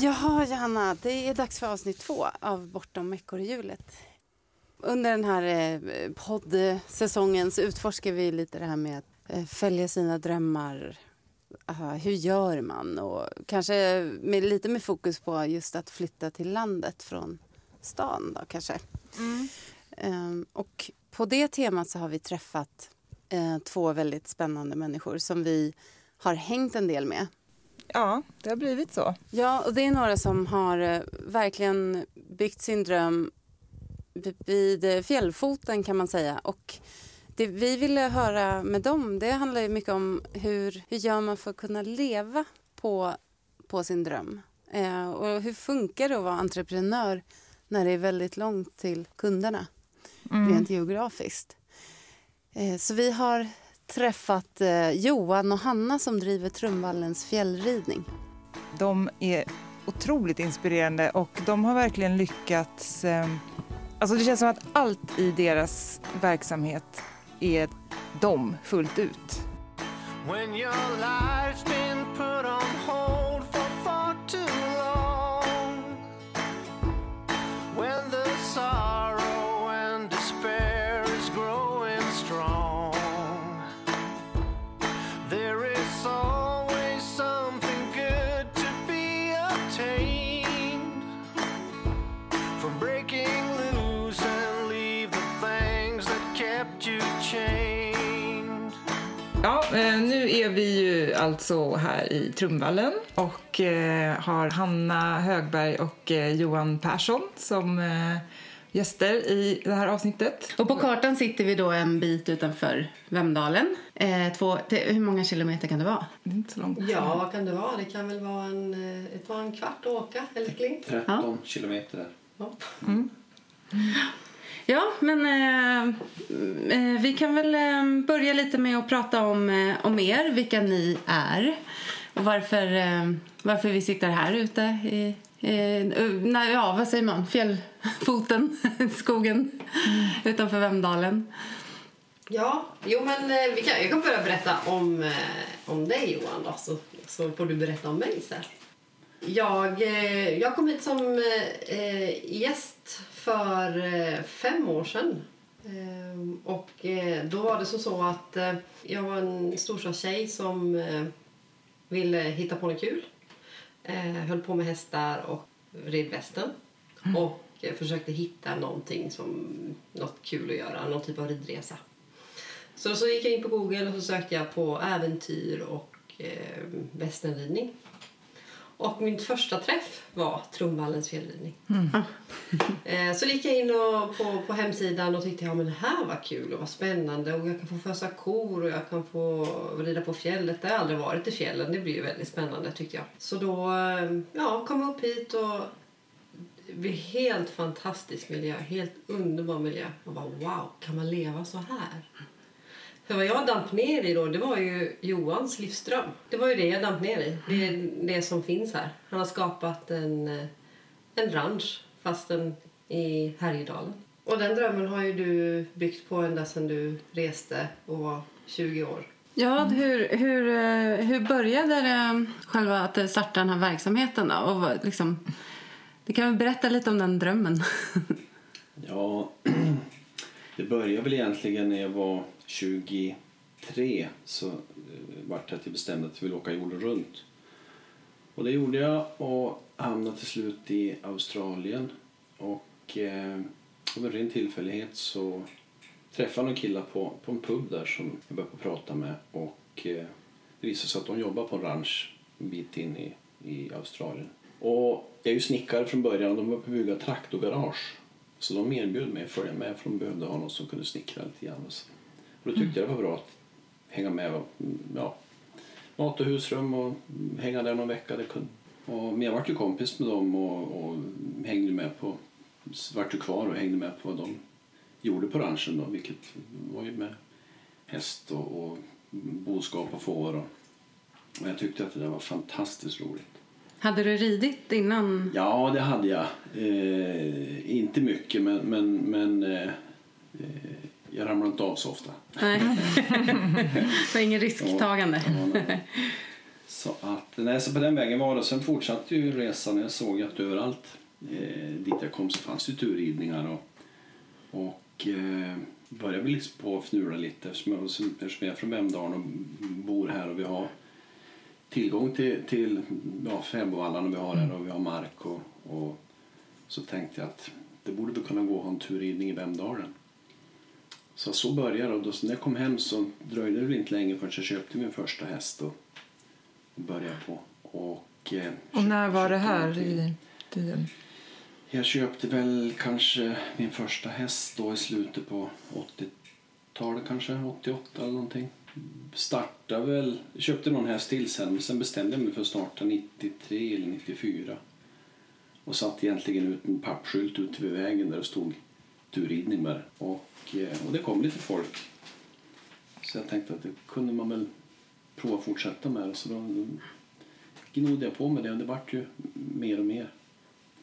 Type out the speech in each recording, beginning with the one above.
Jaha, Johanna, det är dags för avsnitt två av Bortom ekorrhjulet. Under den här eh, poddsäsongen så utforskar vi lite det här med att eh, följa sina drömmar. Hur gör man? Och kanske med, lite med fokus på just att flytta till landet från stan då kanske. Mm. Um, och på det temat så har vi träffat uh, två väldigt spännande människor som vi har hängt en del med. Ja, det har blivit så. Ja, och det är några som har uh, verkligen byggt sin dröm vid fjällfoten kan man säga. Och det vi ville höra med dem det handlar ju mycket om hur, hur gör man för att kunna leva på, på sin dröm. Eh, och hur funkar det att vara entreprenör när det är väldigt långt till kunderna mm. rent geografiskt. Eh, så vi har träffat eh, Johan och Hanna som driver Trumvallens fjällridning. De är otroligt inspirerande och de har verkligen lyckats eh, Alltså det känns som att allt i deras verksamhet är dem fullt ut. Ja, eh, nu är vi ju alltså här i Trumvallen och eh, har Hanna Högberg och eh, Johan Persson som gäster i det här avsnittet. Och på kartan sitter vi då en bit utanför Vemdalen. två, hur många kilometer kan det vara? inte så långt. Ja, vad kan det vara? Det kan väl vara en, det en kvart att åka, eller kling? 13 ja. kilometer. Ja. Mm. Ja, men eh, eh, vi kan väl eh, börja lite med att prata om, eh, om er, vilka ni är och varför, varför vi sitter här ute i, nej, ja, vad säger man, fjällfoten, skogen mm. utanför Vemdalen. Ja, jo men vi kan, jag kan börja berätta om, om dig Johan då, så, så får du berätta om mig sen. Jag, jag kom hit som eh, gäst för eh, fem år sedan. Ehm, och eh, då var det som så att eh, jag var en storstadstjej som ville hitta på något kul. Höll på med hästar och red västen. Mm. Och försökte hitta någonting som, något kul att göra, någon typ av ridresa. Så, så gick jag in på Google och så sökte jag på äventyr och eh, västernridning. Och min första träff var Trumvallens fjällridning. Mm. Eh, så gick jag in och på, på hemsidan och tyckte ja, men det här var kul och var spännande och jag kan få fösa kor och jag kan få rida på fjället. Det har aldrig varit i fjällen. Det blir väldigt spännande tyckte jag. Så då eh, ja, kom jag upp hit och det helt fantastisk miljö. Helt underbar miljö. Jag bara wow, kan man leva så här? För vad jag damp ner i då, det var ju Johans livsdröm. Det var ju det jag damp ner i. Det är det som finns här. Han har skapat en, eh, en ranch, fastän i Härjedalen. Och den drömmen har ju du byggt på ända sedan du reste och var 20 år. Ja, hur, hur, eh, hur började det själva att starta den här verksamheten då? Och liksom, du kan väl berätta lite om den drömmen? ja, det började väl egentligen när jag var 23 så eh, vart det att jag bestämde att jag ville åka jorden runt. Och det gjorde jag och hamnade till slut i Australien. Och eh, av en ren tillfällighet så träffade jag några killar på, på en pub där som jag började prata med. Och eh, det visade sig att de jobbar på en ranch en bit in i, i Australien. Och jag är ju snickare från början och de var på att bygga traktorgarage. Så de erbjöd mig att följa med för de behövde ha någon som kunde snickra lite grann. Och då tyckte jag det var bra att hänga med. Och, mm, ja, mat och husrum och hänga där någon vecka. Det kunde. Och, men jag vart ju kompis med dem och, och hängde med på, vart ju kvar och hängde med på vad de gjorde på ranchen då, vilket var ju med häst och, och boskap och får. Och, och jag tyckte att det var fantastiskt roligt. Hade du ridit innan? Ja, det hade jag. Eh, inte mycket, men, men, men eh, jag ramlar inte av så ofta. Nej. det var ingen risktagande. Ja, så att, nej, så på den vägen var det. Sen fortsatte ju resan. Jag såg att överallt eh, dit jag kom så fanns det turridningar. Och, och eh, började väl liksom på att fnula lite eftersom jag, eftersom jag är från Vemdalen och bor här och vi har tillgång till, till ja, fäbodvallarna vi har här och vi har mark. Och, och så tänkte jag att det borde väl kunna gå att ha en turridning i Vemdalen. Så så började det. Och då, när jag kom hem så dröjde det väl inte länge förrän jag köpte min första häst och började på. Och, eh, Och när var det här i tiden? Jag köpte väl kanske min första häst då i slutet på 80-talet kanske, 88 eller någonting. Startade väl, köpte någon häst till sen men sen bestämde jag mig för att starta 93 eller 94. Och satt egentligen ut en pappskylt ute vid vägen där det stod turridning bara. Och, eh, och det kom lite folk. Så jag tänkte att det kunde man väl prova att fortsätta med. Så då gnodde jag på med det och det vart ju mer och mer.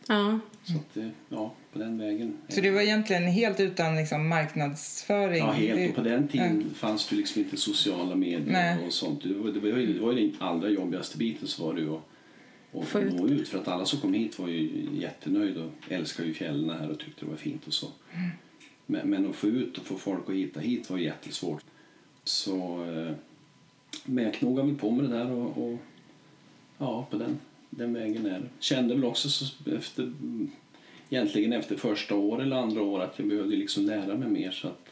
Ja. Så att, eh, ja, på den vägen. Så det var egentligen helt utan liksom, marknadsföring? Ja, helt. Och på den tiden Ja. fanns det liksom inte sociala medier Nej. och sånt. Det var, det, var ju, det var ju den allra jobbigaste biten så var det ju att, att Få ut nå ut. För att alla som kom hit var ju jättenöjda och älskade ju fjällen här och tyckte det var fint och så. Mm. Men, men att få ut och få folk att hitta hit var jättesvårt. Så, eh, men jag knogade väl på med det där och, och ja, på den, den vägen är det. Kände väl också så efter, egentligen efter första år eller andra år att jag behövde liksom lära mig mer så att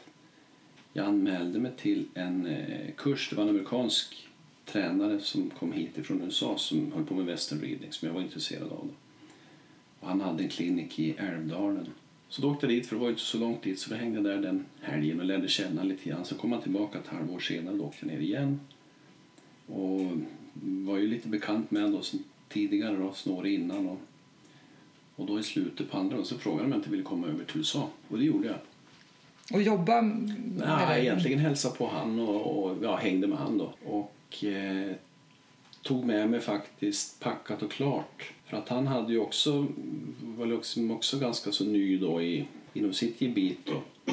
jag anmälde mig till en eh, kurs. Det var en amerikansk tränare som kom hit från USA som höll på med western reading som jag var intresserad av. Då. Och han hade en klinik i Älvdalen. Så då åkte jag dit, för det var inte så långt dit, så då hängde jag där den helgen och lärde känna lite grann. Så kom han tillbaka ett halvår senare, och åkte ner igen. Och var ju lite bekant med honom tidigare, då, några år innan. Och, och då i slutet på andra så frågade han om jag inte ville komma över till USA. Och det gjorde jag. Och jobba Nej, det? egentligen hälsade på han och, och ja, hängde med han då. Och eh, tog med mig faktiskt packat och klart. För att han hade ju också, var liksom också ganska så ny då i, inom sitt gebit då.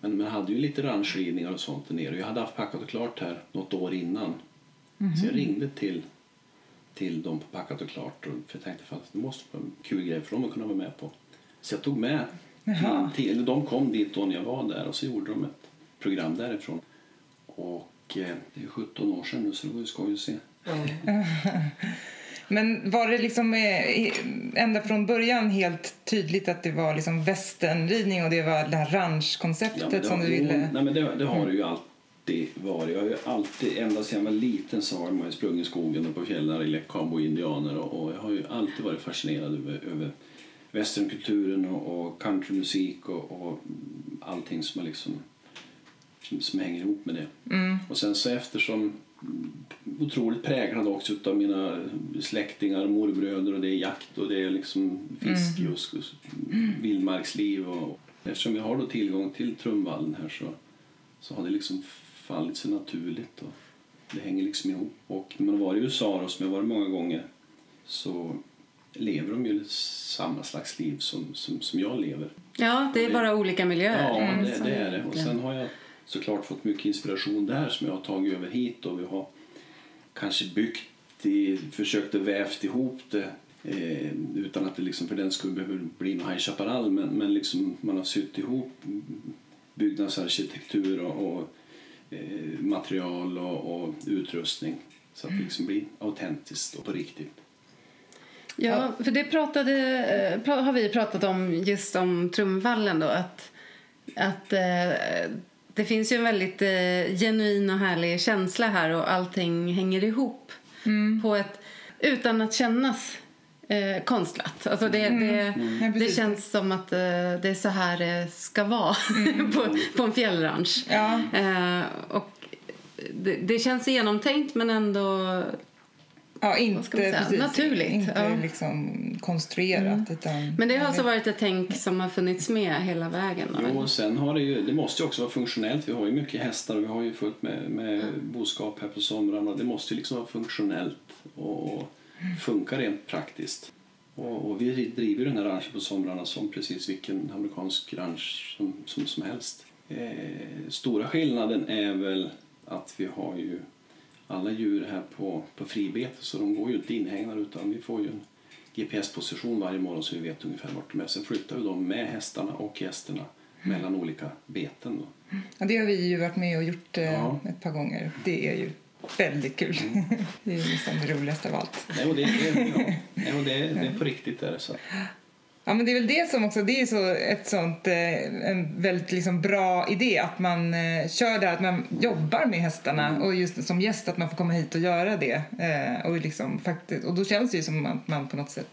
Men man hade ju lite ranchridningar och sånt där nere. Jag hade haft packat och klart här något år innan. Så jag ringde till, till dem på packat och klart. Och, för jag tänkte att det måste vara en kul grej för dem att kunna vara med på. Så jag tog med Jaha. till, eller de kom dit då när jag var där och så gjorde de ett program därifrån. Och eh, det är 17 år sedan nu så det var ju skoj att se. Men var det liksom eh, ända från början helt tydligt att det var liksom västernridning och det var det här ranchkonceptet det som du ville... Mm. Nej, men det, det har det ju alltid varit. Jag har ju alltid, ända sedan jag var liten så har man ju sprungit i skogen och på fjällen och lekt cowboy-indianer och, och jag har ju alltid varit fascinerad över, över westernkulturen och, och countrymusik och, och allting som, liksom, som, hänger ihop med det. Mm. Och sen så eftersom mm, otroligt präglad också av mina släktingar och morbröder och det är jakt och det är liksom fiske och sk- vildmarksliv och eftersom vi har då tillgång till Trumvallen här så, så har det liksom fallit sig naturligt och det hänger liksom ihop. Och när man har varit i USA då, som jag varit många gånger så lever de ju samma slags liv som, som, som jag lever. ja, det är bara olika miljöer. Ja, Mm, det, det är det. Och sen har jag såklart fått mycket inspiration där som jag har tagit över hit och vi har kanske byggt i, försökt att vävt ihop det eh, utan att det liksom för den skulle behöva bli någon High Chaparral men, men liksom man har sytt ihop byggnadsarkitektur och, och material och, och utrustning så att det liksom blir autentiskt och på riktigt. Ja, för det pratade, eh, har vi pratat om just om Trumvallen då att, att eh, det finns ju en väldigt eh, genuin och härlig känsla här och allting hänger ihop på ett utan att kännas eh, konstlat. Alltså det, det, Ja, det känns som att eh, det är så här det ska vara på, på en fjällranch. Ja. Eh, och det, det känns genomtänkt men ändå Ja, inte ska man säga? precis, Naturligt, Inte ja. liksom konstruerat. Utan, Men det har alltså varit ett tänk som har funnits med hela vägen? Då, Jo, sen har det ju, det måste ju också vara funktionellt. Vi har ju mycket hästar och vi har ju fullt med, med boskap här på somrarna. Det måste ju liksom vara funktionellt och, och funka rent praktiskt. Och, och vi driver den här ranchen på somrarna som precis vilken amerikansk ranch som, som, som helst. Eh, stora skillnaden är väl att vi har ju alla djur här på, på fribete så de går ju inte inhägnade utan vi får ju en GPS-position varje morgon så vi vet ungefär vart de är. Sen flyttar vi dem med hästarna och gästerna mellan olika beten. Då. Ja, det har vi ju varit med och gjort eh, Ja. ett par gånger. Det är ju väldigt kul. det är liksom det roligaste av allt. Nej, och det, det, ja. Nej, och det, det är på riktigt. Där, så. Ja, men det är väl det som också, det är så ett sånt, eh, en väldigt liksom bra idé att man eh, kör där, att man jobbar med hästarna och just som gäst att man får komma hit och göra det. Eh, och, liksom, faktiskt, och då känns det ju som att man på något sätt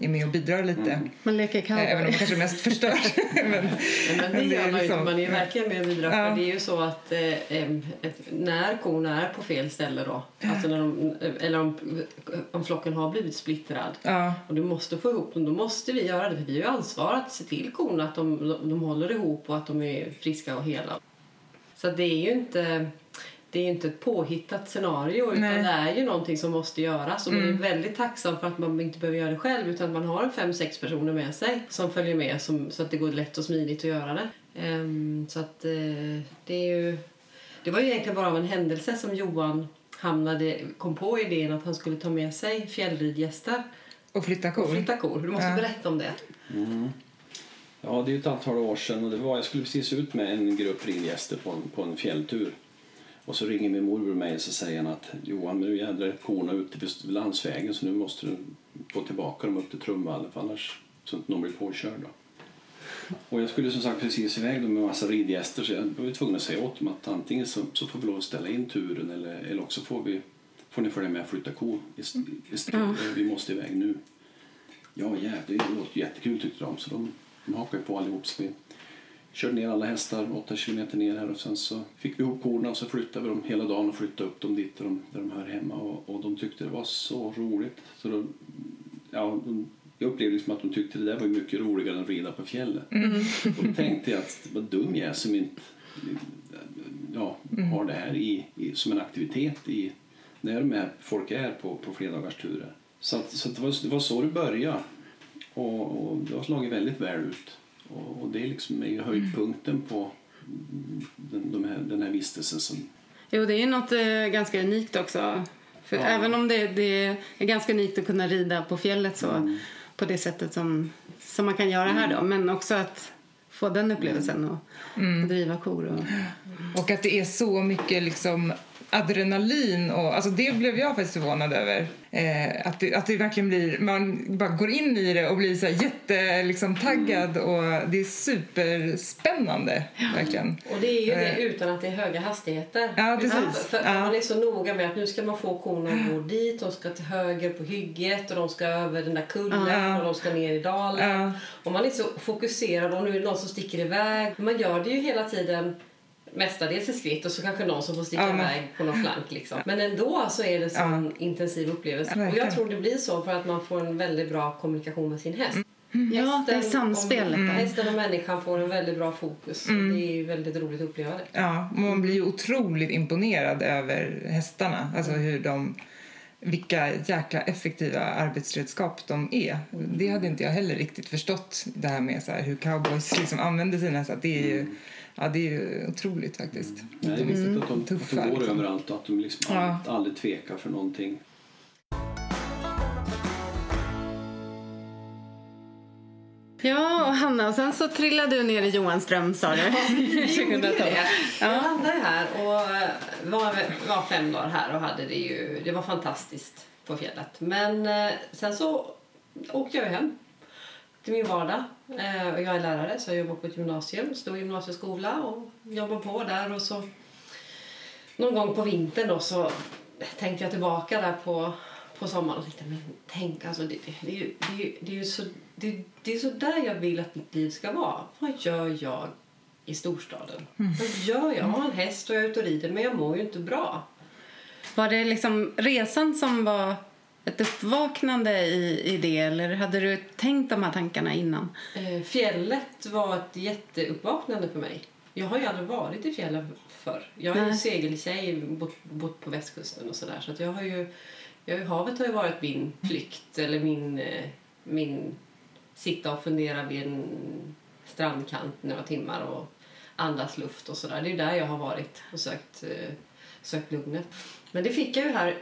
är med och bidrar lite. Man leker cowboy. Även om man kanske mest förstör. men, men det Men det gör man ju liksom-. Man är verkligen med och bidrar. Ja. För det är ju så att eh, när korna är på fel ställe då, alltså när de, eller om, om flocken har blivit splittrad ja, och du måste få ihop dem, då måste vi göra det. Vi har ju ansvar att se till korna att de, de, de håller ihop och att de är friska och hela. Så det är ju inte det är inte ett påhittat scenario utan Nej. det är ju någonting som måste göras och man Mm. är väldigt tacksam för att man inte behöver göra det själv utan man har fem, sex personer med sig som följer med som, så att det går lätt och smidigt att göra det. Ehm, så att eh, det är ju det var ju egentligen bara av en händelse som Johan hamnade, kom på idén att han skulle ta med sig fjällridgäster och flytta och kor. flytta kor. Du måste Ja. berätta om det. Mm. Ja, det är ett antal år sedan och det var, jag skulle precis ut med en grupp ridgäster på en, på en fjälltur. Och så ringer min morbror mig och så säger han att Johan, nu jädrar är korna ute vid landsvägen så nu måste du få tillbaka dem upp till Trumvallen för annars så att de blir påkörda. Och jag skulle som sagt precis iväg med en massa ridgäster så jag var tvungen att säga åt dem att antingen så, så får vi lov att ställa in turen eller, eller också får, vi, får ni följa med och flytta kor. Ist, ist, Vi måste iväg nu. Ja, jävlar, det låter jättekul tyckte de. Så de, de hakade på allihop. Så vi körde ner alla hästar 8 kilometer ner här och sen så fick vi ihop korna och så flyttade vi dem hela dagen och flyttade upp dem dit där de, där de hör hemma. Och, och de tyckte det var så roligt. Så de, ja, de, jag upplevde liksom att de tyckte det där var mycket roligare än att rida på fjället. Och då tänkte jag att vad dum jag är som inte ja, har det här i, i, som en aktivitet i, när de här folk är på, på fredagars turer. Så, att, så att det, var, det var så det började. Och, och det har slagit väldigt väl ut. Och, och det är liksom är höjdpunkten på den, de här, den här vistelsen som Jo, det är något eh, ganska unikt också. För Ja. Även om det, det är ganska unikt att kunna rida på fjället så, på det sättet som, som man kan göra här då. Men också att få den upplevelsen och, och driva kor. Och, Och att det är så mycket liksom adrenalin och alltså det blev jag faktiskt förvånad över. Eh, att, det, att det verkligen blir, man bara går in i det och blir så jätte liksom, taggad och det är superspännande verkligen. Och det är ju det Eh. utan att det är höga hastigheter. Ja, precis. För, för Ja. Man är så noga med att nu ska man få korna att gå dit, de ska till höger på hygget och de ska över den där kullen Ja. och de ska ner i dalen. Ja. Och man är så fokuserad och nu är det någon som sticker iväg. Man gör det ju hela tiden mestadels i skritt och så kanske någon som får sticka Ja, iväg på någon flank. Liksom. Men ändå så är det sån intensiv upplevelse. Ja, och jag tror det blir så för att man får en väldigt bra kommunikation med sin häst. ja, det är Hästen samspelet där. Hästen och människan får en väldigt bra fokus. Och det är ju väldigt roligt att uppleva det. Ja, man blir ju otroligt imponerad över hästarna. Alltså hur de, vilka jäkla effektiva arbetsredskap de är. Det hade inte jag heller riktigt förstått det här med så här, hur cowboys liksom använder sina hästar. Det är ju, ja, det är ju otroligt faktiskt. Nej, det är viktigt att de, att de går liksom. överallt och att de liksom Ja. aldrig, aldrig tvekar för någonting. Ja, och Hanna, och sen så trillade du ner i Johans dröm sa du. Gjorde ju det. Jag Ja. landade här och var, var fem dagar här och hade det ju, det var fantastiskt på fjället. Men eh, sen så åkte jag hem till min vardag. Eh, och jag är lärare så jag jobbar på ett gymnasium, stor gymnasieskola och jobbar på där och så någon gång på vintern då så tänkte jag tillbaka där på, på sommaren och tänkte men tänk alltså det, det, det, är ju- det, är det är så det, det är så där jag vill att mitt liv ska vara. Vad gör jag i storstaden? Vad gör jag? Jag har en häst och jag är ute och rider men jag mår ju inte bra. Var det liksom resan som var ett uppvaknande i, i det eller hade du tänkt de här tankarna innan? Eh, fjället var ett jätteuppvaknande för mig. Jag har ju aldrig varit i fjällen förr. Jag är ju Nej. segeltjej, bott, bott på västkusten och sådär. Så att jag har ju, jag, ju- havet har ju varit min flykt eller min, eh, min sitta och fundera vid en strandkant några timmar och andas luft och sådär. Det är där jag har varit och sökt, eh, sökt lugnet. Men det fick jag ju här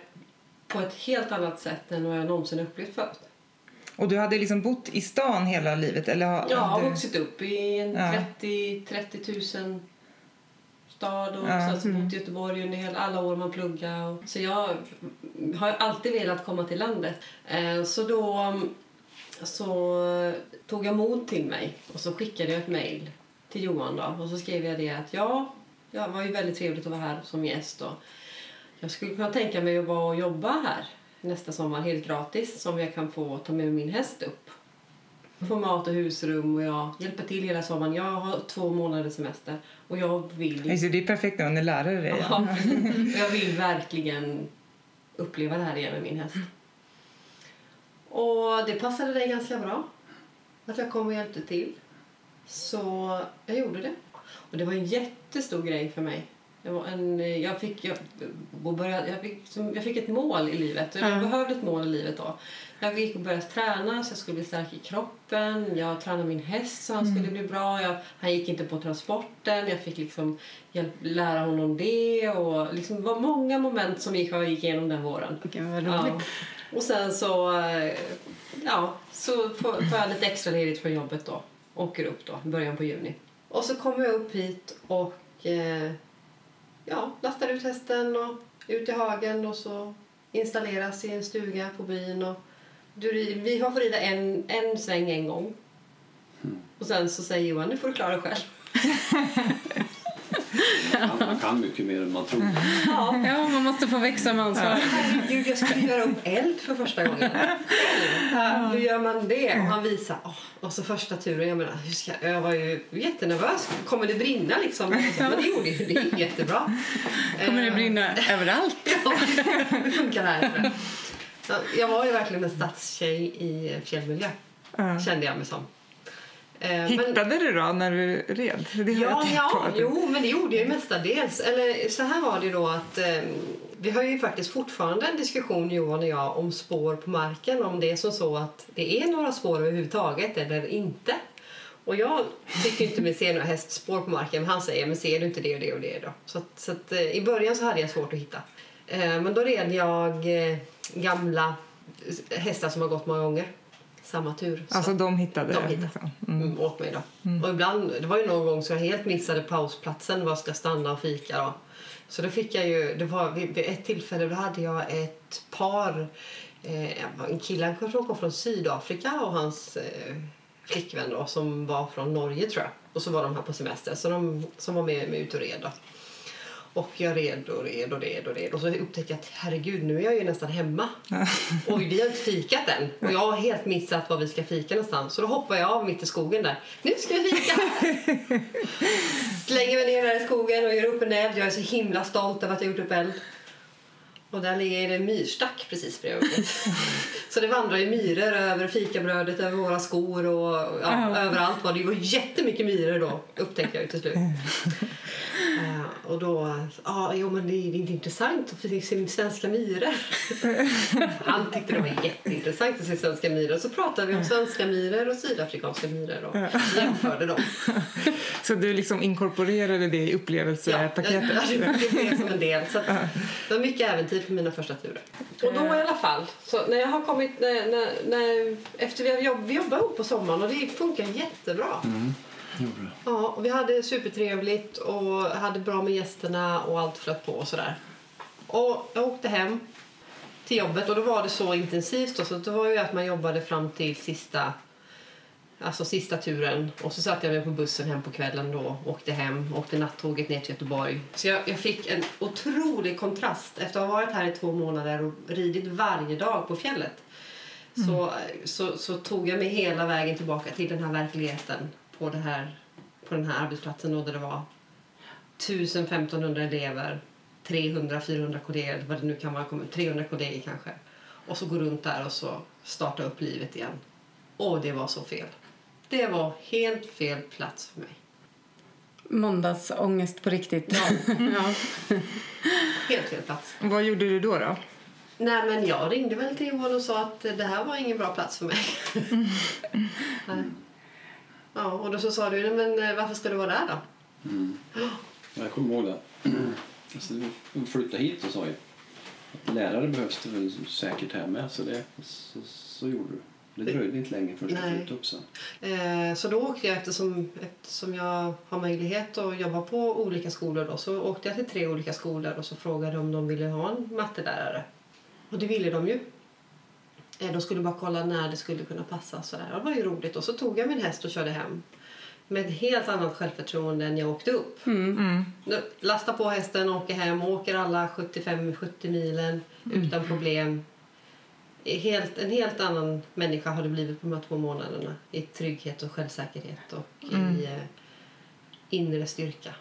på ett helt annat sätt än vad jag någonsin upplevt förut. Och du hade liksom bott i stan hela livet? Eller har, Jag har du... vuxit upp i en Ja. 30, 30 000 stad och Ja. sen så bott i Göteborg under hela, alla år man pluggade. Och, så jag har alltid velat komma till landet. Eh, så då så tog jag mod till mig och så skickade jag ett mejl till Johan då, och så skrev jag det att ja, det var ju väldigt trevligt att vara här som gäst och jag skulle kunna tänka mig att vara och jobba här nästa sommar helt gratis som jag kan få ta med min häst upp. Få mat och husrum och jag hjälper till hela sommaren. Jag har två månaders semester och jag vill... Just det, är perfekt när man är lärare. det, Ja. Jag vill verkligen uppleva det här igen med min häst. Och det passade dig ganska bra. Att jag kom och hjälpte till. Så jag gjorde det. Och det var en jättestor grej för mig. Det var en, jag, fick, jag, började, jag, fick, jag fick ett mål i livet. Jag Ja. behövde ett mål i livet då. Jag gick och började träna så jag skulle bli stark i kroppen. Jag tränade min häst så han skulle bli bra. Jag, han gick inte på transporten. Jag fick liksom hjälp, lära honom det. Och liksom, det var många moment som gick, jag gick igenom den våren. Vad Ja. Och sen så, eh, ja, så får jag lite extra ledigt från jobbet då. Åker upp då, i början på juni. Och så kommer jag upp hit och eh, ja, lastar ut hästen och ut i hagen och så installeras i en stuga på byn. Och du, vi har fått rida en, en sväng en gång. Och sen så säger Johan, nu får du klara dig själv. Man, man kan mycket mer än man tror. Ja, Ja, man måste få växa med ansvar. Herregud, jag skulle göra upp eld för första gången. Ja, hur gör man det? Och han visar. och så första turen, jag menar, hur ska, jag var ju jättenervös. Kommer det brinna liksom? Men det gjorde ju, det gick jättebra. Kommer det Eh, brinna överallt? Ja, det funkar här. Ja, Jag var ju verkligen en stadstjej i fjällmiljö, Ja. kände jag mig som. Eh, men- Hittade du då när du red? Det Ja, ja jo, men det gjorde jag mestadels. Eller så här var det då att eh, vi har ju faktiskt fortfarande en diskussion Johan och jag om spår på marken. Om det är som så att det är några spår överhuvudtaget eller inte. Och jag tycker inte mig se några hästspår på marken. Men han säger, men ser du inte det och det och det då? Så, att, så att, eh, i början så hade jag svårt att hitta. Eh, men då red jag eh, gamla hästar som har gått många gånger. Samma tur. Så Alltså de hittade De det, hittade. liksom. Mm. mm. åt mig då. Och ibland, det var ju någon gång så jag helt missade pausplatsen, var ska stanna och fika då. Så då fick jag ju, det var vid, vid ett tillfälle då hade jag ett par, eh, en kille han kom från Sydafrika och hans eh, flickvän då som var från Norge tror jag. Och så var de här på semester så de som var med mig ut och red då. Och jag red och red och red och red och så upptäckte jag att herregud nu är jag ju nästan hemma. Och vi har inte fikat än. Och jag har helt missat var vi ska fika någonstans. Så då hoppar jag av mitt i skogen där. Nu ska vi fika! Slänger mig ner där i skogen och gör upp en eld. Jag är så himla stolt över att jag gjort upp eld. Och där ligger det myrstack precis bredvid. så det vandrar ju myror över fikabrödet, över våra skor och ja, Ja. överallt var det. Var jättemycket myror då, upptäckte jag till slut. Eh, och då, ja, jo men det är, inte intressant att se svenska myror. Han tyckte det var jätteintressant att se svenska myror. Så pratade vi om svenska myror och sydafrikanska myror och jämförde dem. Så du liksom inkorporerade det i upplevelsepaketet? Ja, det blev som en del. Så det var mycket äventyr på mina första turer. Och då i alla fall, så när jag har kommit, när, när, när, efter vi har jobb, vi jobbar ihop på sommaren och det funkar jättebra. Det. Ja, och vi hade supertrevligt och hade bra med gästerna och allt flöt på och sådär. Och jag åkte hem till jobbet och då var det så intensivt då, så det var ju att man jobbade fram till sista Alltså sista turen och så satte jag mig på bussen hem på kvällen då åkte hem, åkte nattåget ner till Göteborg. Så jag, jag fick en otrolig kontrast efter att ha varit här i två månader och ridit varje dag på fjället. Så, så, så tog jag mig hela vägen tillbaka till den här verkligheten på, det här, på den här arbetsplatsen då, där det var 1000-1500 elever, 300-400 kollegor, vad det nu kan vara, 300 kollegor kanske. Och så gå runt där och så starta upp livet igen. Och det var så fel. Det var helt fel plats för mig. Måndagsångest på riktigt. ja. Helt fel plats. Vad gjorde du då? då? Nej, men jag ringde väl till Johan och sa att det här var ingen bra plats för mig. Nej. Ja, och då så sa du, "Nej, men eh, varför ska du vara där då? Jag kommer ihåg det. Alltså, de flyttade hit och sa ju att lärare behövs det väl säkert här med. Så, det, så, så gjorde du. Det dröjde inte länge förrän du Nej. flyttade upp sen. Eh, så då åkte jag, eftersom, eftersom jag har möjlighet att jobba på olika skolor, då, så åkte jag till tre olika skolor och så frågade om de ville ha en mattelärare. Och det ville de ju. Eh, de skulle bara kolla när det skulle kunna passa. Så där. Det var ju roligt. Och så tog jag min häst och körde hem. Med ett helt annat självförtroende än jag åkte upp. Mm. Nu, Lasta på hästen, åker hem, åker alla 75-70 milen utan problem. Helt, en helt annan människa har det blivit på de här två månaderna i trygghet och självsäkerhet och i eh, inre styrka.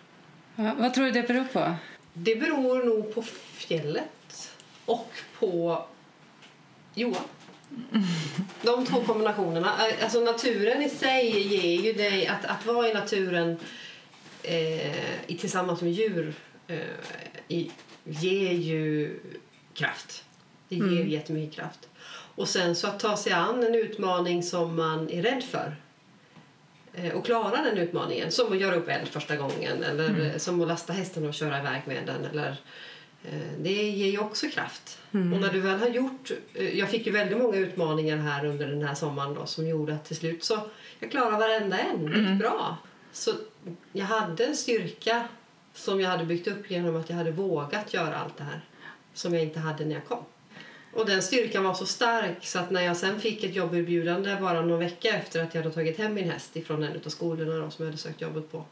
Ja, vad tror du det beror på? Det beror nog på fjället och på Johan. De två kombinationerna. Alltså naturen i sig ger ju dig att, att vara i naturen eh, tillsammans med djur eh, ger ju kraft. Det ger Mm. jättemycket kraft. Och sen så att ta sig an en utmaning som man är rädd för eh, och klara den utmaningen. Som att göra upp eld första gången eller eh, som att lasta hästen och köra iväg med den. Eller, eh, det ger ju också kraft. Och när du väl har gjort... Jag fick ju väldigt många utmaningar här under den här sommaren då, som gjorde att till slut så jag klarade varenda en. Det gick bra. Så jag hade en styrka som jag hade byggt upp genom att jag hade vågat göra allt det här som jag inte hade när jag kom. Och den styrkan var så stark så att när jag sen fick ett jobberbjudande bara någon vecka efter att jag hade tagit hem min häst ifrån en av skolorna då, som jag hade sökt jobbet på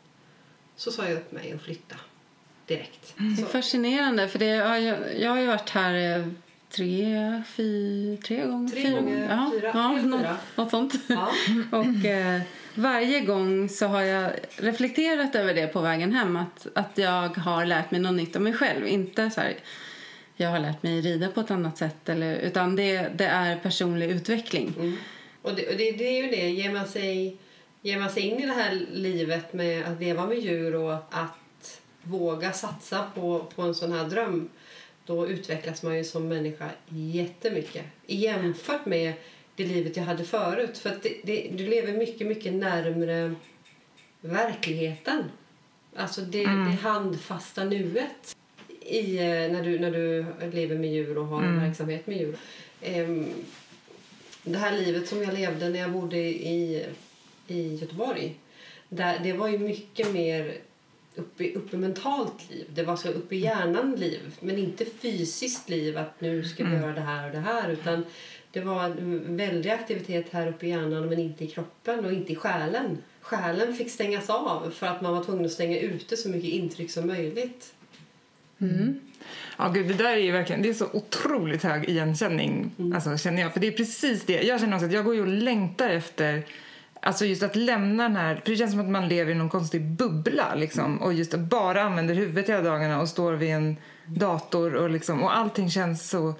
så sa jag upp mig och flyttade direkt. Det är fascinerande, för det, ja, jag, jag har ju varit här eh, tre, fy, tre gånger. Tre fyra gånger, ja, fyra, ja, tre, något, fyra. något sånt. ja. Och eh, varje gång så har jag reflekterat över det på vägen hem. Att, att jag har lärt mig något nytt om mig själv. Inte så här, jag har lärt mig rida på ett annat sätt. Eller, utan det, det är personlig utveckling. Mm. Och, det, och det, det är ju det, ger man, sig, ger man sig in i det här livet med att leva med djur och att våga satsa på, på en sån här dröm då utvecklas man ju som människa jättemycket jämfört med det livet jag hade förut. För det, det, du lever mycket, mycket närmre verkligheten. Alltså det, det handfasta nuet i, eh, när, du, när du lever med djur och har en verksamhet med djur. Ehm, det här livet som jag levde när jag bodde i, i Göteborg där, det var ju mycket mer uppe, uppe mentalt liv. Det var så uppe i hjärnan liv, men inte fysiskt liv att nu ska vi göra det här och det här utan det var en väldig aktivitet här uppe i hjärnan men inte i kroppen och inte i själen. Själen fick stängas av för att man var tvungen att stänga ute så mycket intryck som möjligt. Ja, gud, det där är ju verkligen, det är så otroligt hög igenkänning, alltså, känner jag. För det är precis det. Jag känner också att jag går ju och längtar efter Alltså just att lämna den här, för det känns som att man lever i någon konstig bubbla liksom. Och just att bara använder huvudet hela dagarna och står vid en dator och liksom, och allting känns så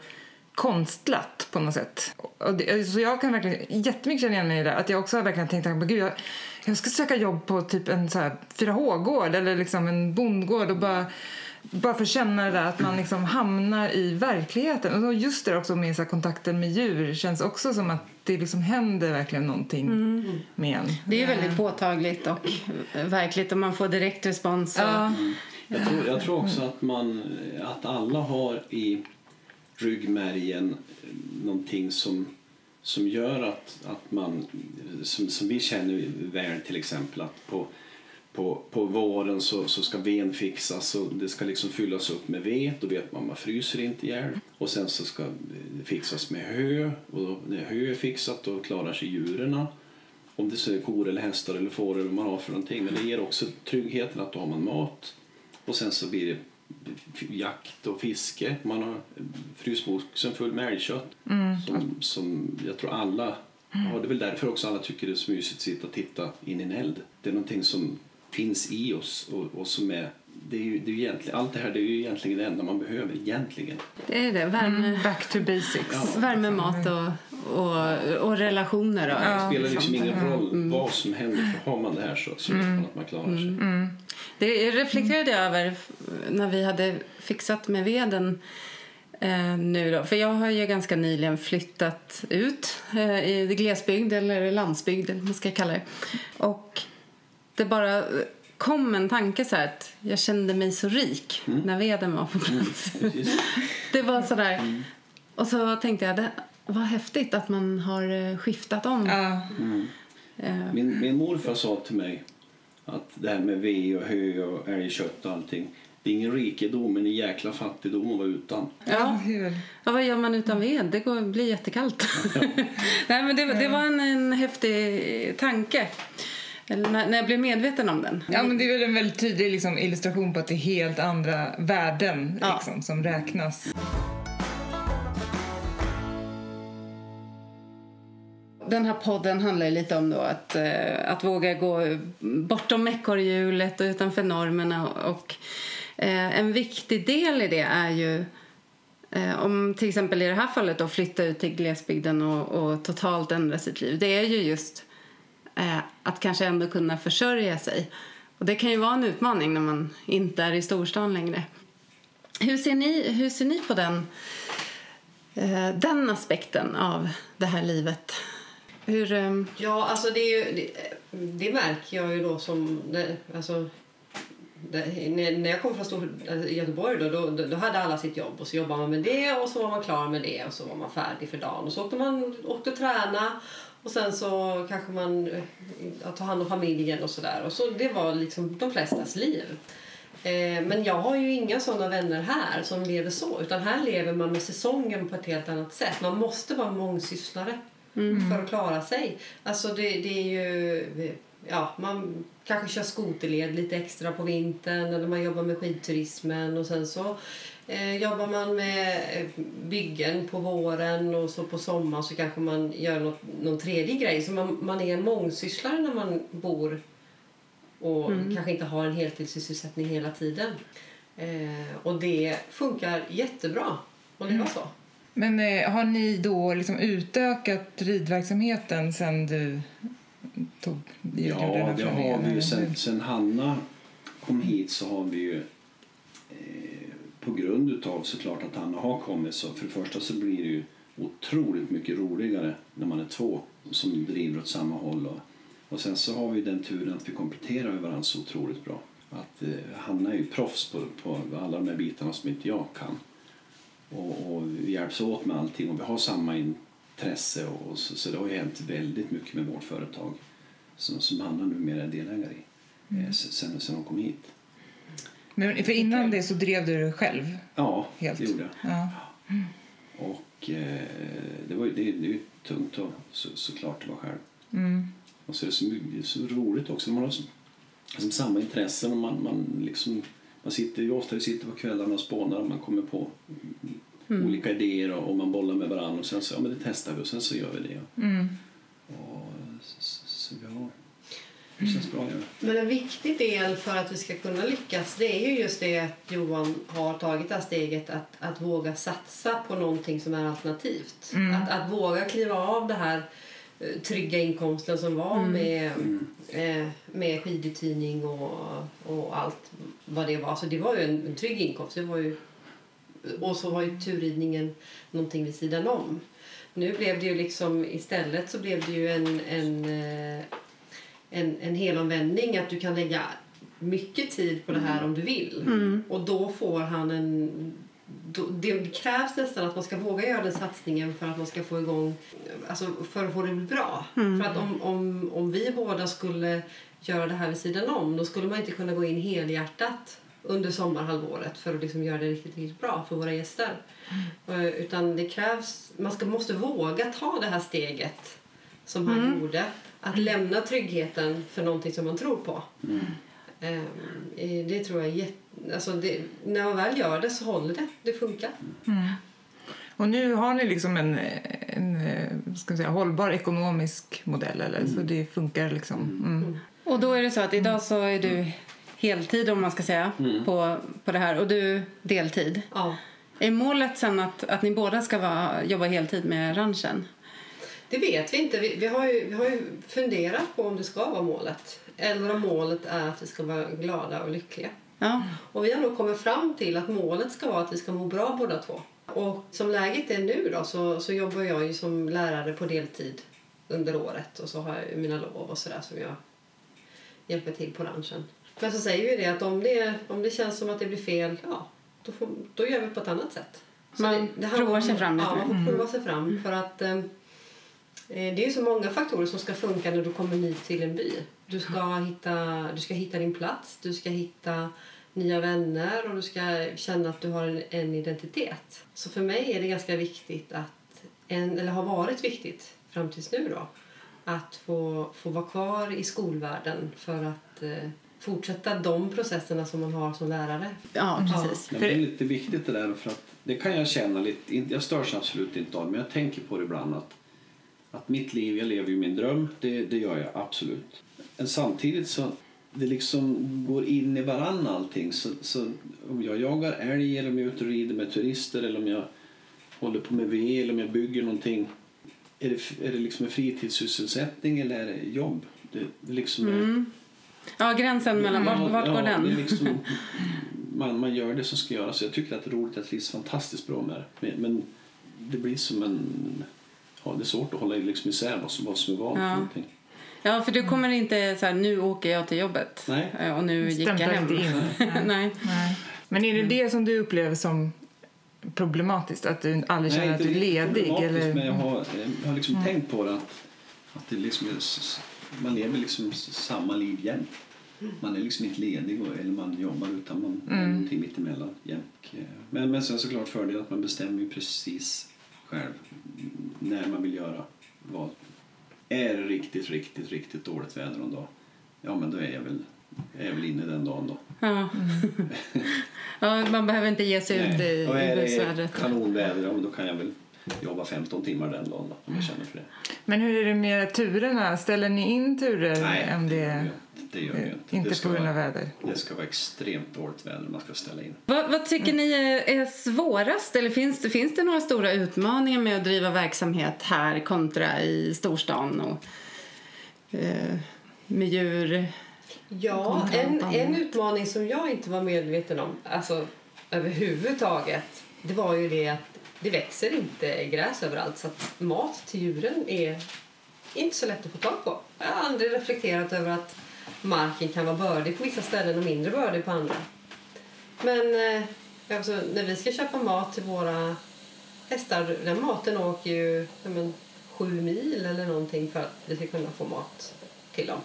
konstlat på något sätt. Och det, så jag kan verkligen jättemycket känna igen mig i det. Att jag också har verkligen tänkt att gud, jag, jag ska söka jobb på typ en så här 4H-gård eller liksom en bondgård och bara bara för att känna det där att man liksom hamnar i verkligheten. Och just det också med så här kontakten med djur känns också som att det liksom händer verkligen någonting med en. Det är väldigt påtagligt och verkligt och man får direkt respons. Och, Ja. Jag tror, jag tror också att, man, att alla har i ryggmärgen någonting som, som gör att, att man, som, som vi känner väl till exempel, att på, på, på våren så, så ska ven fixas och det ska liksom fyllas upp med ved. Då vet man att man fryser inte ihjäl. Och sen så ska det fixas med hö och då, när hö är fixat då klarar sig djuren. Om det så är kor eller hästar eller får eller vad man har för någonting. Men det ger också tryggheten att då har man mat. Och sen så blir det jakt och fiske. Man har frysboxen full med älgkött. Som, som jag tror alla har. Det är väl därför också alla tycker det är så mysigt att sitta och titta in i en eld. Det är någonting som finns i oss och, och som är det är ju, det är ju egentligen, allt det här det är ju egentligen det enda man behöver egentligen. Det är det. Värme, Back to basics. Ja. värme mat och, och, och relationer. Då. Det spelar liksom Liksom. ingen roll vad som händer för har man det här så, så vet man att man klarar sig. Det reflekterade jag över när vi hade fixat med veden eh, nu då. För jag har ju ganska nyligen flyttat ut eh, i glesbygd eller landsbygd eller vad man ska kalla det. Och det bara kom en tanke så här att jag kände mig så rik när veden var på plats. Precis. Det var sådär. Och så tänkte jag, det var häftigt att man har eh, skiftat om. Ja, Eh, Min, min morfar sa till mig att det här med ve och hö och älgkött och allting. Det är ingen rikedom, men en jäkla fattigdom att vara utan. Ja. Ja, vad gör man utan ved? Det går, blir jättekallt. Nej, men det, det var en, en häftig tanke. Eller när, när jag blev medveten om den. Ja, men det är väl en väldigt tydlig liksom, illustration på att det är helt andra värden Ja. liksom, som räknas. Den här podden handlar lite om då att, eh, att våga gå bortom ekorrhjulet och utanför normerna. Och, eh, en viktig del i det är ju eh, om till exempel i det här fallet då flytta ut till glesbygden och, och totalt ändra sitt liv. Det är ju just eh, att kanske ändå kunna försörja sig. Och det kan ju vara en utmaning när man inte är i storstan längre. Hur ser ni, hur ser ni på den, eh, den aspekten av det här livet? Hur, eh, Ja, alltså det, är ju, det, det märker jag ju då som... Det, alltså, det, när, jag kom från Stor, alltså, Göteborg då, då, då hade alla sitt jobb och så jobbade man med det och så var man klar med det och så var man färdig för dagen. Och så åkte man åkte och träna och sen så kanske man eh, ja, tar hand om familjen och sådär. Och så det var liksom de flestas liv. Eh, men jag har ju inga sådana vänner här som lever så. Utan här lever man med säsongen på ett helt annat sätt. Man måste vara mångsysslare för att klara sig. Alltså det, det är ju... Ja, man kanske kör skoterled lite extra på vintern eller man jobbar med skidturismen och sen så eh, jobbar man med eh, byggen på våren och så på sommaren så kanske man gör något, någon tredje grej. Så man, man är en mångsysslare när man bor och kanske inte har en heltidssysselsättning hela tiden. Eh, och det funkar jättebra att leva så. Men eh, har ni då liksom utökat ridverksamheten sen du tog gjorde den Ja, här det förändringen, har vi Sen, sen Hanna kom hit så har vi ju på grund utav såklart att Hanna har kommit så för det första så blir det ju otroligt mycket roligare när man är två som driver åt samma håll. Och, och sen så har vi den turen att vi kompletterar varandra så otroligt bra. Att eh, Hanna är ju proffs på, på alla de här bitarna som inte jag kan. Och, och vi hjälps åt med allting och vi har samma intresse och, och så, så det har ju hänt väldigt mycket med vårt företag som, som Hanna numera är delägare i eh, sen, sen hon kom hit. Men för innan det så drev du det själv? Ja, Helt. det gjorde jag. Ja. Och eh, det, var, det, det är ju tungt och så, såklart att vara själv. Mm. Och så är det så, så roligt också. Man har så, liksom samma intressen och man, man liksom man sitter ju ofta vi sitter på kvällarna och spånar och man kommer på olika idéer och, och man bollar med varandra och sen så ja men det testar vi och sen så gör vi det. Mm. Och, så, så, ja, det känns bra. Ja. Men en viktig del för att vi ska kunna lyckas det är ju just det att Johan har tagit det här steget att, att våga satsa på någonting som är alternativt. Att, att våga kliva av det här eh, trygga inkomsten som var med, eh, med skiduthyrning och, och allt vad det var. Så det var ju en, en trygg inkomst. Det var ju, och så var ju turridningen någonting vid sidan om. Nu blev det ju liksom istället så blev det ju en, en eh, en, en helomvändning att du kan lägga mycket tid på det här om du vill. Och då får han en... Då, det krävs nästan att man ska våga göra den satsningen för att man ska få igång... Alltså för att få det bra. För att om, om, om vi båda skulle göra det här vid sidan om då skulle man inte kunna gå in helhjärtat under sommarhalvåret för att liksom göra det riktigt, riktigt bra för våra gäster. Eh, Utan det krävs... Man ska, måste våga ta det här steget som han gjorde. Att lämna tryggheten för någonting som man tror på. Ehm, eh, det tror jag är jätte... Alltså det, när man väl gör det så håller det. Det funkar. Och nu har ni liksom en, en eh, ska säga, hållbar ekonomisk modell, eller? så det funkar liksom. Mm. Och då är det så att idag så är du heltid om man ska säga på, på det här och du deltid. Ja. Är målet sen att, att ni båda ska vara, jobba heltid med ranchen? Det vet vi inte. Vi, vi, har ju, vi har ju funderat på om det ska vara målet. Eller om målet är att vi ska vara glada och lyckliga. Ja. Och vi har nog kommit fram till att målet ska vara att vi ska må bra båda två. Och som läget är nu då så, så jobbar jag ju som lärare på deltid under året och så har jag mina lov och sådär som jag hjälper till på ranchen. Men så säger vi det att om det, om det känns som att det blir fel, ja, då, får, då gör vi på ett annat sätt. Så Man det, det handlar provar sig fram lite Ja, man får prova sig fram. För att eh, eh, det är så många faktorer som ska funka när du kommer ny till en by. Du ska, hitta, du ska hitta din plats, du ska hitta nya vänner och du ska känna att du har en, en identitet. Så för mig är det ganska viktigt att, en, eller har varit viktigt fram tills nu då, att få, få vara kvar i skolvärlden för att eh, fortsätta de processerna som man har som lärare. Ja, precis. Men det är lite viktigt det där för att det kan jag känna lite, jag störs absolut inte av men jag tänker på det ibland att, att mitt liv, jag lever ju min dröm, det, det gör jag absolut. Men samtidigt så det liksom går in i varann allting. Så, så om jag jagar älg eller om jag är ute och rider med turister eller om jag håller på med ved eller om jag bygger någonting. Är det, är det liksom en fritidssysselsättning eller är det jobb? Det, det liksom är, Mm. Ja, gränsen mellan, vart, vart går Ja, den? Det är liksom, man, man gör det som ska göras. Jag tycker att det är roligt. Jag trivs fantastiskt bra med det. Men, men det blir som en... Ja, det är svårt att hålla liksom isär vad som, vad som är vad. Ja. någonting. Ja, för du kommer inte så här, nu åker jag till jobbet Nej. eh, och nu gick jag hem. inte in. Nej. Nej. Men är det det som du upplever som problematiskt? Att du aldrig känner att du är ledig? problematiskt, Eller? Men jag har, jag har liksom tänkt på det att, att det liksom är, man lever liksom samma liv jämt. Man är liksom inte ledig och, eller man jobbar utan man är Mm. någonting mittemellan jämt. Men, men sen såklart fördel att man bestämmer ju precis själv när man vill göra vad. Är det riktigt, riktigt, riktigt dåligt väder någon dag, ja men då är jag väl, är jag väl inne den dagen då. Ja. ja, man behöver inte ge sig ut i, busvädret. kanonväder, ja men då kan jag väl jobba 15 timmar den dagen då, om jag känner för det. Men hur är det med turerna? Ställer ni in turer om det det, gör inte. Det gör vi inte. inte det ska på grund av vara, väder? Det ska vara extremt dåligt väder man ska ställa in. Vad, vad tycker ni är, är svårast? Eller finns det, finns det några stora utmaningar med att driva verksamhet här kontra i storstan? Och, eh, med djur? Ja, en, en utmaning som jag inte var medveten om, alltså överhuvudtaget, det var ju det att det växer inte gräs överallt så att mat till djuren är inte så lätt att få tag på. Jag har aldrig reflekterat över att marken kan vara bördig på vissa ställen och mindre bördig på andra. Men eh, alltså, när vi ska köpa mat till våra hästar, den maten åker ju men, sju mil eller någonting för att vi ska kunna få mat till dem.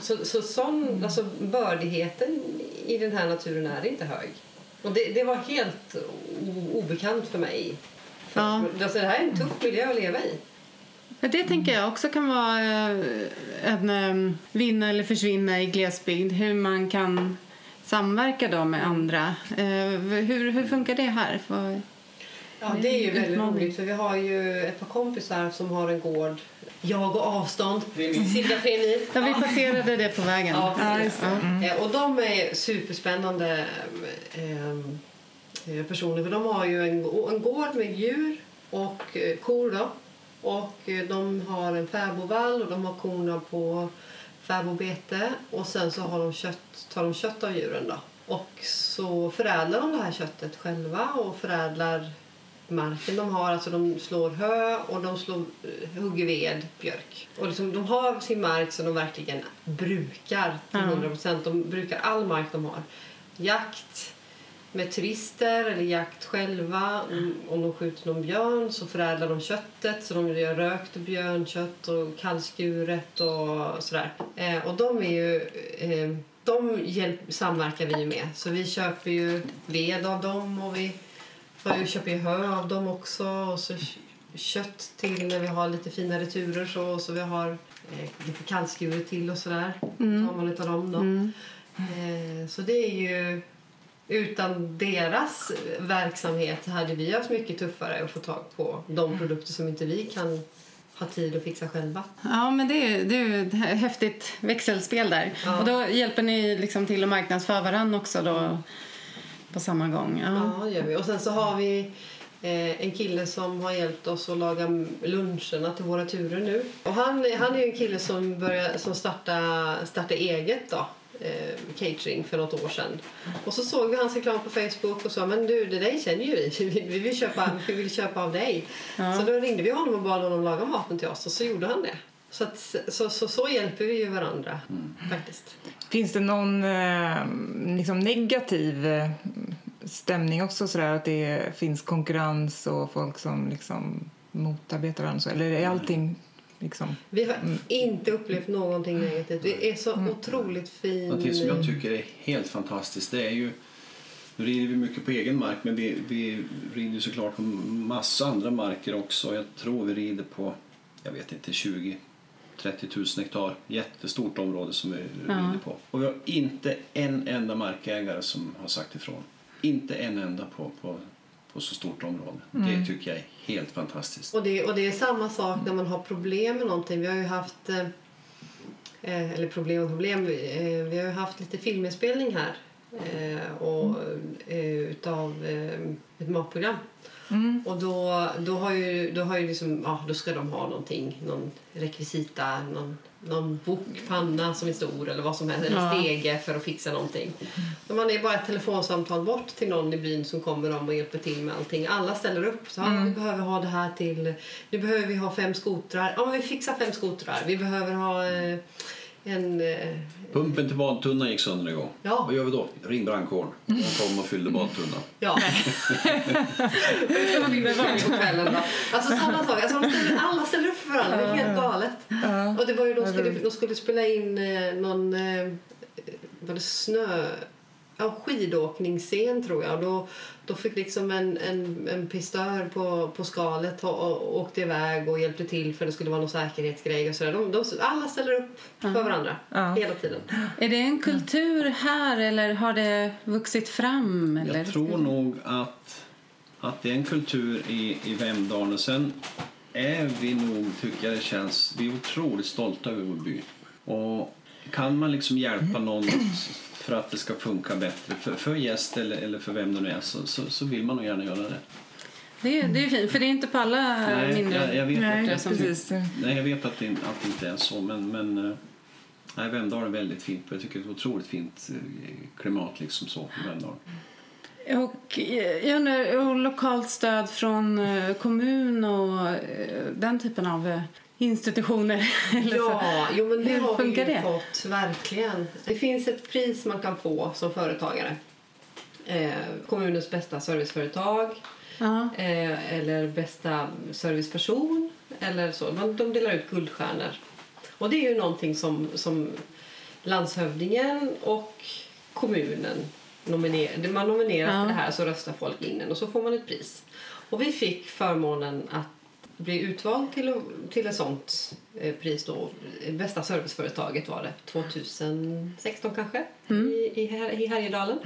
Så, så sån, alltså bördigheten i den här naturen är inte hög. Och det, det var helt obekant för mig. För, Ja. alltså, det här är en tuff miljö att leva i. Det tänker jag också kan vara en eh, vinna eller försvinna i glesbygd. Hur man kan samverka då med andra. Eh, hur, hur funkar det här? För, Ja, det är ju väldigt Utmaning. roligt för vi har ju ett par kompisar som har en gård. Jag och avstånd, cirka tre mil. ja, vi passerade det på vägen. Ja. Ja. Eh, Och de är superspännande ehm, eh, personer. För de har ju en, en gård med djur och kor. Då. Och eh, de har en fäbodvall och de har korna på fäbodbete. Och sen så har de kött, tar de kött av djuren. Då. Och så förädlar de det här köttet själva och förädlar marken de har. Alltså de slår hö och de slår, eh, hugger ved, björk. Och liksom, de har sin mark som de verkligen brukar till Ja. 100 procent. De brukar all mark de har. Jakt med turister eller jakt själva. Om- Om de skjuter någon björn så förädlar de köttet. Så de gör rökt björnkött och kallskuret och sådär. Eh, och de är ju... Eh, de hjälp, samverkar vi ju med. Så vi köper ju ved av dem och vi vi köper ju hö av dem också. Och så kött till när vi har lite finare turer. Så, så vi har eh, lite kallskuret till och sådär. Mm. tar man utav dem då. Mm. Eh, så det är ju... Utan deras verksamhet hade vi haft mycket tuffare att få tag på de produkter som inte vi kan ha tid att fixa själva. Ja, men det är, det är ett häftigt växelspel där. Ja. Och då hjälper ni liksom till att marknadsföra varandra också då på samma gång. Ja. Ja, det gör vi. Och sen så har vi eh, en kille som har hjälpt oss att laga luncherna till våra turer nu. Och han, han är ju en kille som, som startade, startade eget då. Eh, catering för något år sedan. Och så såg vi hans reklam på Facebook och sa men du det där känner ju vi. Vi, vi, vill, köpa, vi vill köpa av dig. Ja. Så då ringde vi honom och bad honom laga maten till oss och så gjorde han det. Så, att, så, så, så hjälper vi ju varandra faktiskt. Finns det någon eh, liksom negativ eh, stämning också sådär att det finns konkurrens och folk som liksom motarbetar varandra? Eller är allting liksom... Vi har inte upplevt någonting negativt. Det är så otroligt fin... Någonting som jag tycker är helt fantastiskt det är ju nu rider vi mycket på egen mark men vi, vi rider ju såklart på massa andra marker också. Jag tror vi rider på, jag vet inte, 20 30 000 hektar. Jättestort område som vi rider på. Och vi har inte en enda markägare som har sagt ifrån. Inte en enda på, på, på så stort område. Det tycker jag är helt fantastiskt. Och det, och det är samma sak när man har problem med någonting. Vi har ju haft... Eh, eh, eller problem och problem. Eh, vi har ju haft lite filminspelning här. Eh, och, eh, utav eh, ett matprogram. Och då, då, har ju, då, har ju liksom, ja, då ska de ha någonting, någon rekvisita, någon, någon bokpanna som är stor eller vad som helst, eller Ja. stege för att fixa någonting. Men man är bara ett telefonsamtal bort till någon i byn som kommer om och hjälper till med allting. Alla ställer upp. Så, ja, vi behöver ha det här till, nu behöver vi ha fem skotrar. Ja, men vi fixar fem skotrar. Vi behöver ha eh, en... Eh, Pumpen till badtunnan gick sönder en gång. Ja. Vad gör vi då? Ring brandkåren. De kom och fyllde badtunnan. Ja. Det ska man vinna på kvällen då. Alltså samma sak. Alltså, ställer, alla ställer upp för varandra. Det är helt galet. Och det var ju, de, skulle, de skulle spela in eh, någon eh, var det snö... Ja, skidåkningsscen tror jag. Då, då fick liksom en, en, en pistör på, på skalet och, och åkte iväg och hjälpte till för det skulle vara någon säkerhetsgrej och sådär. De, de, alla ställer upp för varandra Ja. hela tiden. Är det en kultur här eller har det vuxit fram? Eller? Jag tror nog att, att det är en kultur i, i Vemdalen. Sen är vi nog, tycker jag det känns, vi är otroligt stolta över vår by. Och kan man liksom hjälpa någon för att det ska funka bättre för, för gäst eller, eller för vem det nu är så, så, så vill man nog gärna göra det. Det, är, det är fint, för det är inte på alla Nej, mindre jag, jag vet Nej, som- precis. Nej, jag vet att det, att det inte är så, men, men eh, nej, Vemdalen är väldigt fint. Jag tycker det är ett otroligt fint eh, klimat liksom så i Vemdalen. Och eh, jag undrar, och lokalt stöd från kommun och den typen av institutioner? eller så. Ja, jo, men det Hur har vi ju det? fått. Verkligen. Det finns ett pris man kan få som företagare. Eh, kommunens bästa serviceföretag Ja. eh, eller bästa serviceperson. Eller så. Man, de delar ut guldstjärnor. Och det är ju någonting som, som landshövdingen och kommunen nominerar. Man nominerar Ja. för det här så röstar folk in en och så får man ett pris. Och vi fick förmånen att bli utvald till, till ett sånt eh, pris då. Bästa serviceföretaget var det 2016 kanske i, i, Här- i Härjedalen.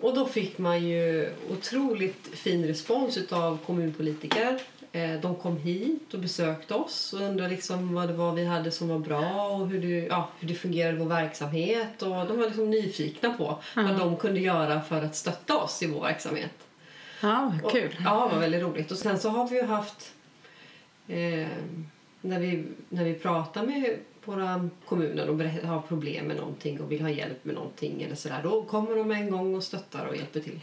Och då fick man ju otroligt fin respons av kommunpolitiker. Eh, De kom hit och besökte oss och undrade liksom vad det var vi hade som var bra och hur det, ja, hur det fungerade i vår verksamhet. Och de var liksom nyfikna på vad de kunde göra för att stötta oss i vår verksamhet. Ja, Och- kul. Ja, det var väldigt roligt. Och sen så har vi ju haft... Eh, när, vi, när vi pratar med våra kommuner och har problem med någonting och vill ha hjälp med någonting eller sådär, då kommer de en gång och stöttar och hjälper till.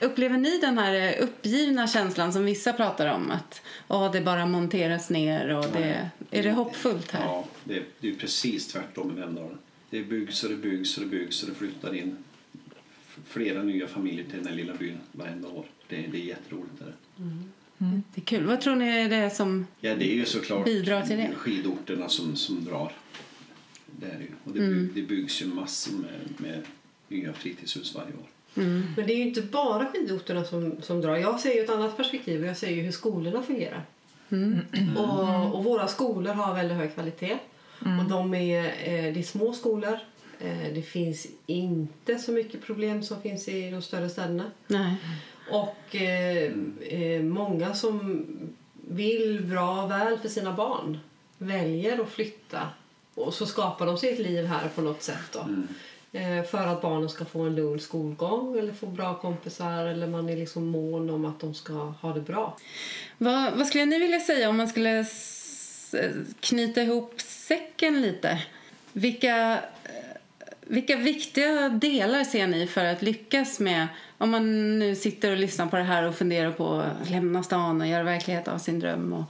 Upplever ni den här eh, uppgivna känslan som vissa pratar om? Att åh, det bara monteras ner och det... Är det hoppfullt här? Ja, det, det är ju precis tvärtom i Vemdalen. Det byggs och det byggs och det byggs och det flyttar in flera nya familjer till den här lilla byn varenda år. Det, det är jätteroligt. Det, där. Det är kul. Vad tror ni är det som... ja, det är ju såklart Bidrar till det. skidorterna som, som drar. Det är det ju. Och det, bygg, det byggs ju massor med, med nya fritidshus varje år. Men det är ju inte bara skidorterna som, som drar. Jag ser ju ett annat perspektiv och jag ser ju hur skolorna fungerar. Och, och våra skolor har väldigt hög kvalitet. Och de är, eh, det är små skolor. Eh, Det finns inte så mycket problem som finns i de större städerna. Nej. Och eh, eh, många som vill bra och väl för sina barn väljer att flytta. Och så skapar de sig ett liv här på något sätt. Då. Eh, för att barnen ska få en lugn skolgång eller få bra kompisar eller man är liksom mån om att de ska ha det bra. Vad, vad skulle ni vilja säga om man skulle knyta ihop säcken lite? Vilka, eh, vilka viktiga delar ser ni för att lyckas med om man nu sitter och lyssnar på det här och funderar på att lämna stan och göra verklighet av sin dröm? Och,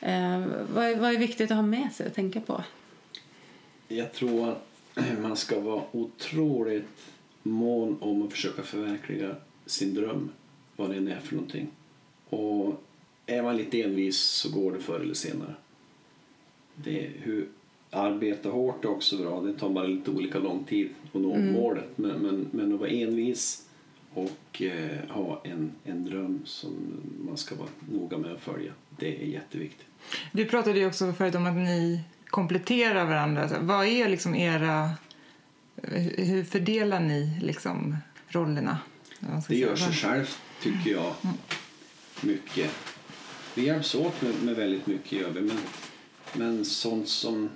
Eh, vad, är, vad är viktigt att ha med sig och tänka på? Jag tror att man ska vara otroligt mån om att försöka förverkliga sin dröm, vad det än är för någonting. Och är man lite envis så går det förr eller senare. Det är hur arbeta hårt är också bra. Det tar bara lite olika lång tid att nå Mm. målet. Men, men, men att vara envis och eh, ha en, en dröm som man ska vara noga med att följa. Det är jätteviktigt. Du pratade ju också förut om att ni kompletterar varandra. Vad är liksom era... Hur fördelar ni liksom rollerna? Det gör sig självt, tycker jag. Mycket. Vi hjälps åt med, med väldigt mycket, gör vi. Men, men sånt som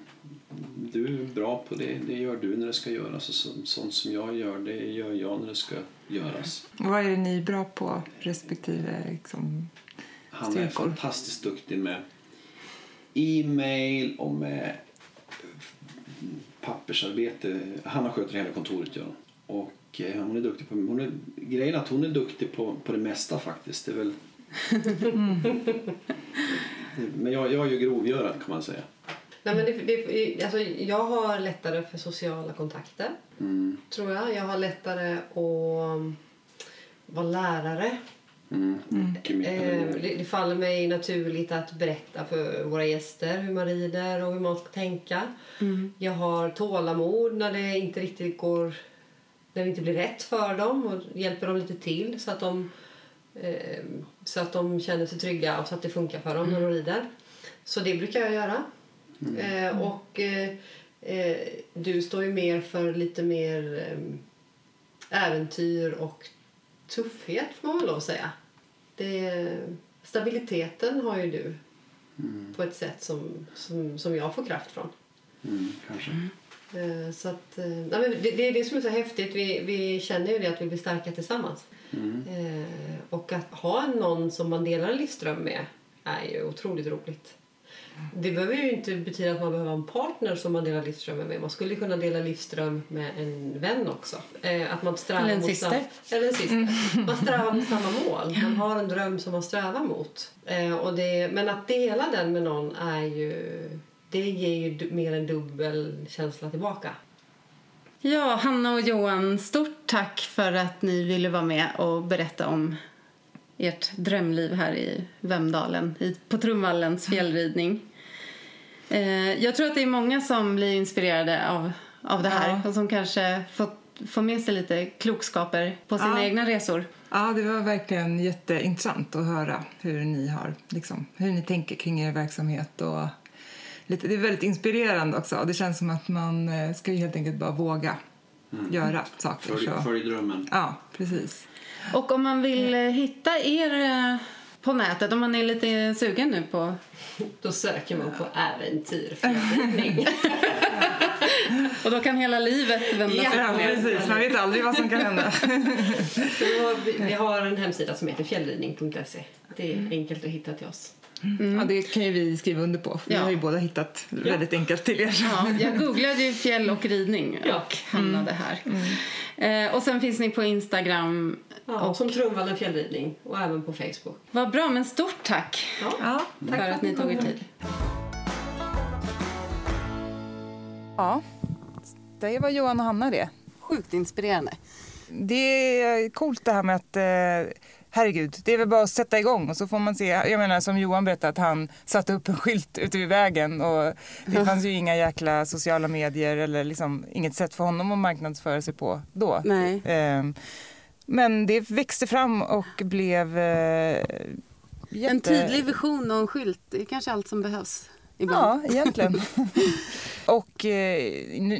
du är bra på, det, det gör du när det ska göras. Och så, sånt som jag gör, det gör jag när det ska göras. Och Vad är ni bra på respektive liksom, Han är fantastiskt duktig med e-mail och med pappersarbete. Hanna sköter hela kontoret, gör hon. Och eh, hon är duktig på... Hon är, grejen är att hon är duktig på, på det mesta faktiskt. Det är väl... Men jag, jag är ju grovgörad kan man säga. Nej, men det, det, alltså, jag har lättare för sociala kontakter, Mm. tror jag. Jag har lättare att vara lärare. Mm. Eh, pedagog. det, det faller mig naturligt att berätta för våra gäster hur man rider och hur man ska tänka. Jag har tålamod när det inte riktigt går när det inte blir rätt för dem och hjälper dem lite till så att de, eh, så att de känner sig trygga och så att det funkar för dem när de rider. Så det brukar jag göra. Eh, och eh, eh, du står ju mer för lite mer eh, äventyr och tuffhet får man väl lov att säga. Det, stabiliteten har ju du på ett sätt som, som, som jag får kraft från. Mm, kanske. Eh, Så att, nej men det, det är det som är så häftigt. Vi, vi känner ju det att vi blir starka tillsammans. Mm. Eh, och att ha någon som man delar en livsdröm med är ju otroligt roligt. Det behöver ju inte betyda att man behöver en partner som man delar livsdrömmen med. Man skulle kunna dela livsdröm med en vän också. Eh, att man strävar Eller en mot syster. Eller en syster. Man strävar mot samma mål. Man har en dröm som man strävar mot. Eh, och det, men att dela den med någon är ju... Det ger ju mer en dubbel känsla tillbaka. Ja, Hanna och Johan, stort tack för att ni ville vara med och berätta om ert drömliv här i Vemdalen, i, på Trumvallens fjällridning. Eh, jag tror att det är många som blir inspirerade av, av det här Ja. och som kanske får, får med sig lite klokskaper på sina Ja. egna resor. Ja, det var verkligen jätteintressant att höra hur ni har, liksom, hur ni tänker kring er verksamhet. Och lite, det är väldigt inspirerande också. Det känns som att man eh, ska ju helt enkelt bara våga göra saker. Följ, Så. följ drömmen. Ja, precis. Och om man vill eh, hitta er eh, på nätet, om man är lite sugen nu på... Då söker man på äventyrfjällridning. Och då kan hela livet vända sig Ja, ner. precis. Man vet aldrig vad som kan hända. Så vi, vi har en hemsida som heter fjällridning.se. Det är enkelt att hitta till oss. Ja, det kan ju vi skriva under på. Vi Ja. har ju båda hittat väldigt enkelt till er. Ja, jag googlade ju fjäll och ridning Ja. och hamnade här. Eh, och sen finns ni på Instagram. Ja, Och- Som Trumvallen fjällridning och även på Facebook. Vad bra, men stort tack Ja. Ja. för att ni tog er tid. ja, det var Johan och Hanna det. Sjukt inspirerande. Det är coolt det här med att eh, herregud, det är väl bara att sätta igång och så får man se. Jag menar som Johan berättade att han satte upp en skylt ute vid vägen och det fanns ju inga jäkla sociala medier eller liksom inget sätt för honom att marknadsföra sig på då. Nej. Ehm, men det växte fram och blev eh, jätte... En tydlig vision och en skylt, det är kanske allt som behövs ibland. Ja, egentligen. och eh,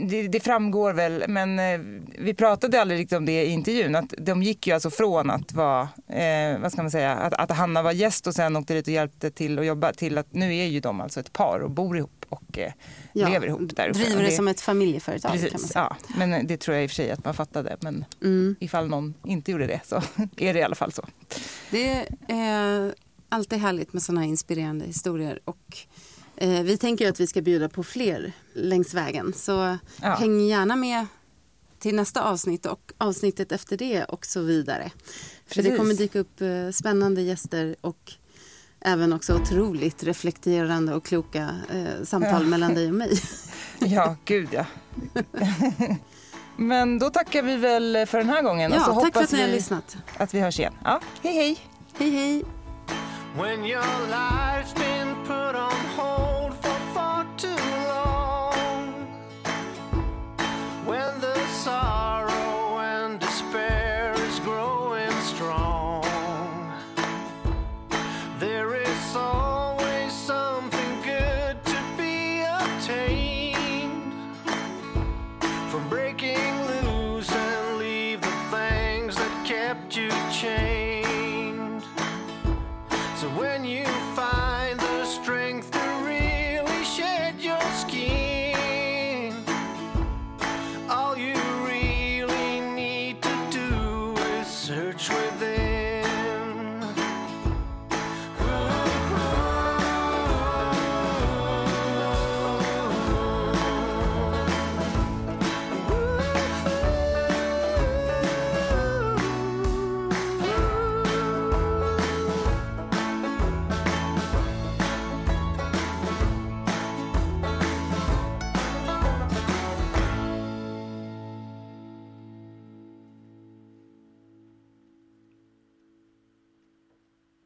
det, det framgår väl, men eh, vi pratade aldrig riktigt om det i intervjun, att de gick ju alltså från att vara, eh, vad ska man säga, att, att Hanna var gäst och sen åkte dit och hjälpte till att jobba till att nu är ju de alltså ett par och bor ihop och eh, lever ihop där uppe. Driver Och det som ett familjeföretag kan man Precis, säga. ja. Men det tror jag i och för sig att man fattade. Men Mm. ifall någon inte gjorde det så är det i alla fall så. Det är alltid härligt med såna här inspirerande historier. Och, vi tänker att vi ska bjuda på fler längs vägen. Så Ja. häng gärna med till nästa avsnitt och avsnittet efter det och så vidare. För det Precis. kommer dyka upp eh, spännande gäster och även också otroligt reflekterande och kloka eh, samtal ja. mellan dig och mig. Ja, gud ja. Men då tackar vi väl för den här gången. Ja, och så tack för att ni har lyssnat. Att vi hörs igen. Ja, hej hej. Hej hej.